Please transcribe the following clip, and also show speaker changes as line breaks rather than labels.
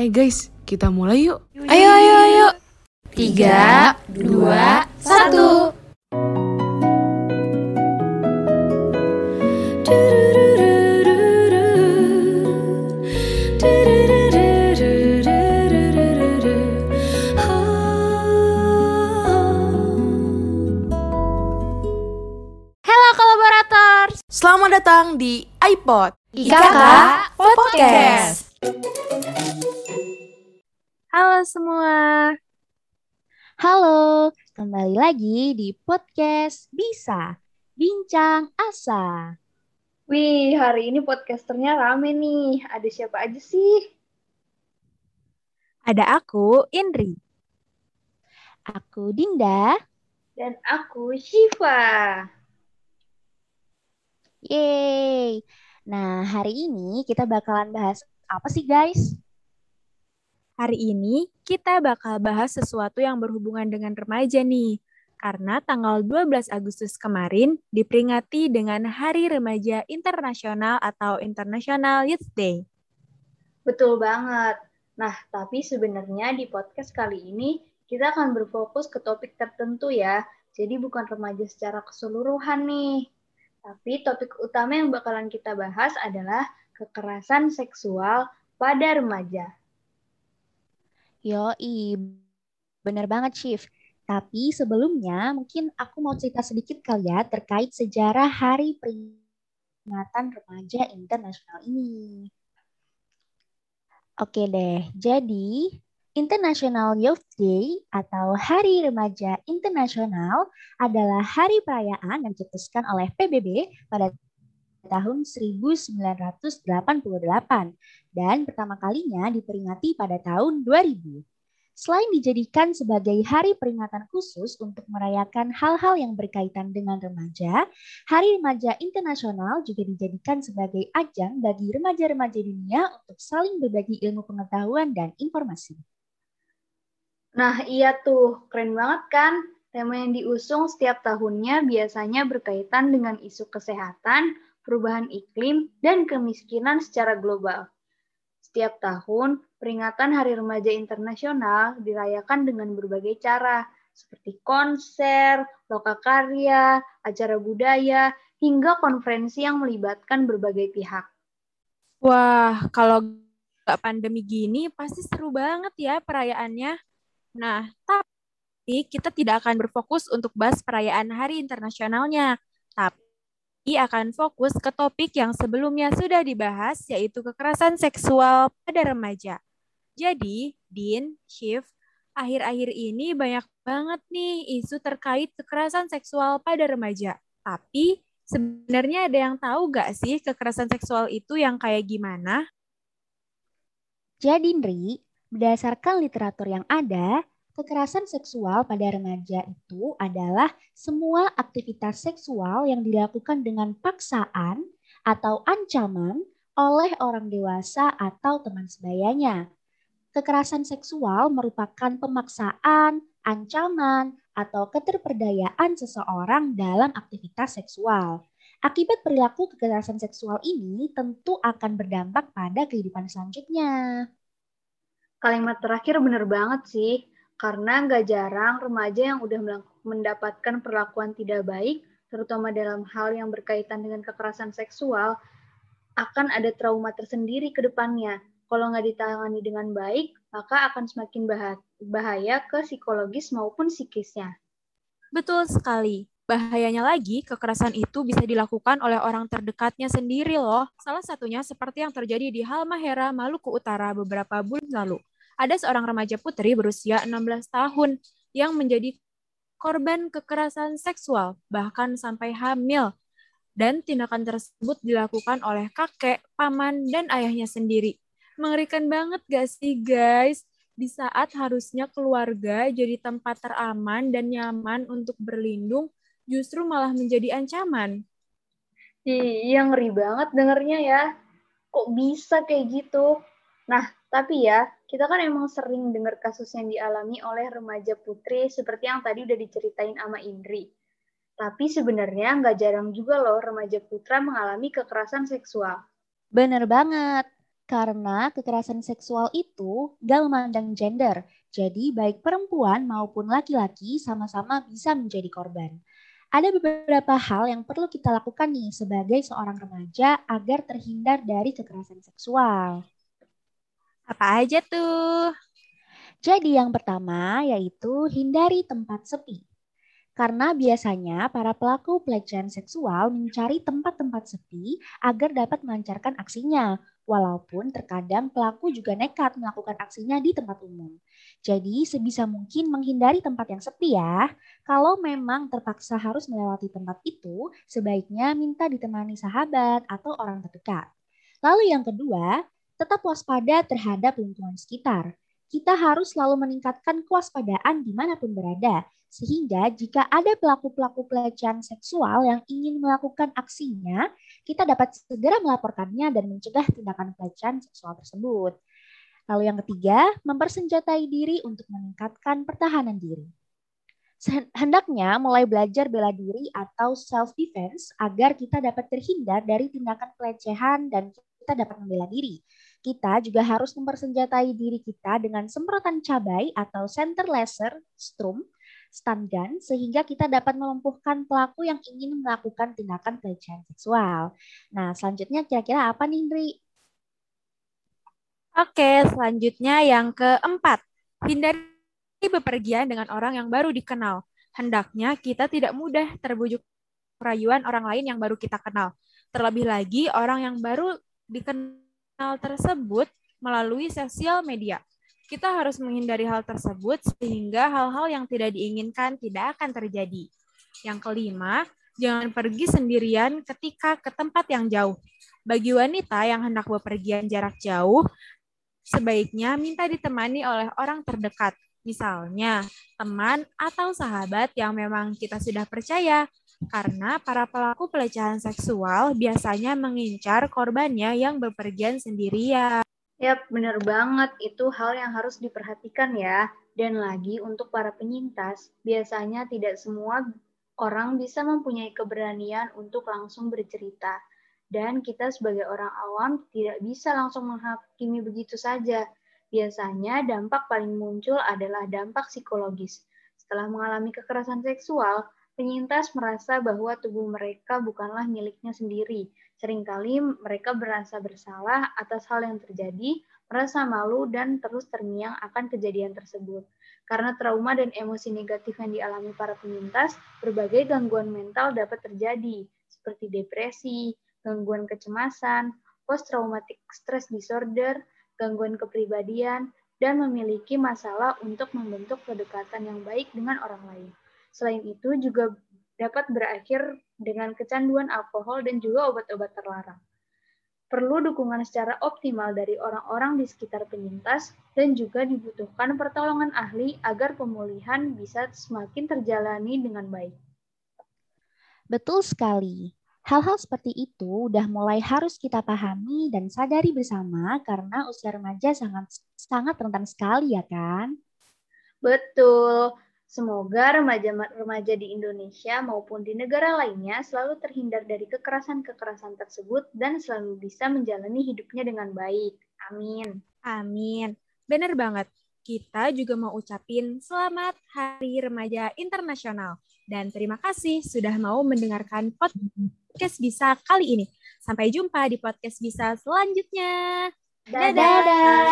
Eh guys, kita mulai yuk. Ayo, ayo, ayo.
Tiga, dua, satu.
Selamat datang di iPod.
IKK Podcast.
Halo semua. Halo, kembali lagi di podcast Bisa Bincang Asa.
Wih, hari ini podcasternya rame nih. Ada siapa aja sih?
Ada aku, Indri. Aku Dinda.
Dan aku Shiva.
Yeay. Nah, hari ini kita bakalan bahas apa sih guys? Hari ini kita bakal bahas sesuatu yang berhubungan dengan remaja nih. Karena tanggal 12 Agustus kemarin diperingati dengan Hari Remaja Internasional atau International Youth Day.
Betul banget. Nah, tapi sebenarnya di podcast kali ini kita akan berfokus ke topik tertentu ya. Jadi bukan remaja secara keseluruhan nih. Tapi topik utama yang bakalan kita bahas adalah kekerasan seksual pada remaja.
Yoi, bener banget Chief. Tapi sebelumnya mungkin aku mau cerita sedikit kali ya terkait sejarah Hari Peringatan Remaja Internasional ini. Oke deh, jadi International Youth Day atau Hari Remaja Internasional adalah hari perayaan yang dicetuskan oleh PBB pada tahun 1988 dan pertama kalinya diperingati pada tahun 2000. Selain dijadikan sebagai hari peringatan khusus untuk merayakan hal-hal yang berkaitan dengan remaja, Hari Remaja Internasional juga dijadikan sebagai ajang bagi remaja-remaja dunia untuk saling berbagi ilmu pengetahuan dan informasi.
Nah, iya tuh, keren banget kan? Tema yang diusung setiap tahunnya biasanya berkaitan dengan isu kesehatan, perubahan iklim, dan kemiskinan secara global. Setiap tahun, peringatan Hari Remaja Internasional dirayakan dengan berbagai cara, seperti konser, lokakarya, acara budaya, hingga konferensi yang melibatkan berbagai pihak.
Wah, kalau nggak pandemi gini pasti seru banget ya perayaannya. Nah, tapi kita tidak akan berfokus untuk bahas perayaan Hari Internasionalnya, tapi akan fokus ke topik yang sebelumnya sudah dibahas, yaitu kekerasan seksual pada remaja. Jadi, Din, Shift, akhir-akhir ini banyak banget nih isu terkait kekerasan seksual pada remaja. Tapi, sebenarnya ada yang tahu gak sih kekerasan seksual itu yang kayak gimana? Jadi, Nri, berdasarkan literatur yang ada, kekerasan seksual pada remaja itu adalah semua aktivitas seksual yang dilakukan dengan paksaan atau ancaman oleh orang dewasa atau teman sebayanya. Kekerasan seksual merupakan pemaksaan, ancaman, atau keterperdayaan seseorang dalam aktivitas seksual. Akibat perilaku kekerasan seksual ini tentu akan berdampak pada kehidupan selanjutnya.
Kalimat terakhir bener banget sih, karena nggak jarang remaja yang udah mendapatkan perlakuan tidak baik, terutama dalam hal yang berkaitan dengan kekerasan seksual, akan ada trauma tersendiri ke depannya. Kalau nggak ditangani dengan baik, maka akan semakin bahaya ke psikologis maupun psikisnya.
Betul sekali. Bahayanya lagi, kekerasan itu bisa dilakukan oleh orang terdekatnya sendiri loh. Salah satunya seperti yang terjadi di Halmahera, Maluku Utara beberapa bulan lalu. Ada seorang remaja putri berusia 16 tahun yang menjadi korban kekerasan seksual, bahkan sampai hamil. Dan tindakan tersebut dilakukan oleh kakek, paman, dan ayahnya sendiri. Mengerikan banget gak sih guys? Di saat harusnya keluarga jadi tempat teraman dan nyaman untuk berlindung, justru malah menjadi ancaman.
Iya, ngeri banget dengernya ya. Kok bisa kayak gitu? Nah, tapi ya, kita kan emang sering dengar kasus yang dialami oleh remaja putri seperti yang tadi udah diceritain sama Indri. Tapi sebenarnya nggak jarang juga loh remaja putra mengalami kekerasan seksual.
Bener banget.
Karena kekerasan seksual itu gak memandang gender, jadi baik perempuan maupun laki-laki sama-sama bisa menjadi korban. Ada beberapa hal yang perlu kita lakukan nih sebagai seorang remaja agar terhindar dari kekerasan seksual.
Apa aja tuh?
Jadi yang pertama yaitu hindari tempat sepi. Karena biasanya para pelaku pelecehan seksual mencari tempat-tempat sepi agar dapat melancarkan aksinya, walaupun terkadang pelaku juga nekat melakukan aksinya di tempat umum. Jadi sebisa mungkin menghindari tempat yang sepi ya. Kalau memang terpaksa harus melewati tempat itu, sebaiknya minta ditemani sahabat atau orang terdekat. Lalu yang kedua, tetap waspada terhadap lingkungan sekitar kita harus selalu meningkatkan kewaspadaan di mana pun berada, sehingga jika ada pelaku-pelaku pelecehan seksual yang ingin melakukan aksinya, kita dapat segera melaporkannya dan mencegah tindakan pelecehan seksual tersebut. Lalu yang ketiga, mempersenjatai diri untuk meningkatkan pertahanan diri. Hendaknya mulai belajar bela diri atau self-defense agar kita dapat terhindar dari tindakan pelecehan dan kita dapat membela diri kita juga harus mempersenjatai diri kita dengan semprotan cabai atau center laser strum stun gun sehingga kita dapat melumpuhkan pelaku yang ingin melakukan tindakan pelecehan seksual. Nah, selanjutnya kira-kira apa nih, Indri?
Oke, selanjutnya yang keempat. Hindari bepergian dengan orang yang baru dikenal. Hendaknya kita tidak mudah terbujuk rayuan orang lain yang baru kita kenal. Terlebih lagi orang yang baru dikenal hal tersebut melalui sosial media. Kita harus menghindari hal tersebut sehingga hal-hal yang tidak diinginkan tidak akan terjadi. Yang kelima, jangan pergi sendirian ketika ke tempat yang jauh. Bagi wanita yang hendak bepergian jarak jauh, sebaiknya minta ditemani oleh orang terdekat, misalnya teman atau sahabat yang memang kita sudah percaya, karena para pelaku pelecehan seksual biasanya mengincar korbannya yang bepergian sendirian.
Yap, benar banget. Itu hal yang harus diperhatikan ya. Dan lagi untuk para penyintas, biasanya tidak semua orang bisa mempunyai keberanian untuk langsung bercerita. Dan kita sebagai orang awam tidak bisa langsung menghakimi begitu saja. Biasanya dampak paling muncul adalah dampak psikologis. Setelah mengalami kekerasan seksual, Penyintas merasa bahwa tubuh mereka bukanlah miliknya sendiri. Seringkali mereka merasa bersalah atas hal yang terjadi, merasa malu, dan terus terngiang akan kejadian tersebut. Karena trauma dan emosi negatif yang dialami para penyintas, berbagai gangguan mental dapat terjadi, seperti depresi, gangguan kecemasan, post-traumatic stress disorder, gangguan kepribadian, dan memiliki masalah untuk membentuk kedekatan yang baik dengan orang lain. Selain itu juga dapat berakhir dengan kecanduan alkohol dan juga obat-obat terlarang. Perlu dukungan secara optimal dari orang-orang di sekitar penyintas dan juga dibutuhkan pertolongan ahli agar pemulihan bisa semakin terjalani dengan baik.
Betul sekali. Hal-hal seperti itu udah mulai harus kita pahami dan sadari bersama karena usia remaja sangat sangat rentan sekali ya kan?
Betul. Semoga remaja-remaja di Indonesia maupun di negara lainnya selalu terhindar dari kekerasan-kekerasan tersebut dan selalu bisa menjalani hidupnya dengan baik. Amin.
Amin. Benar banget. Kita juga mau ucapin selamat Hari Remaja Internasional. Dan terima kasih sudah mau mendengarkan podcast Bisa kali ini. Sampai jumpa di podcast Bisa selanjutnya.
Dadah. Dadah.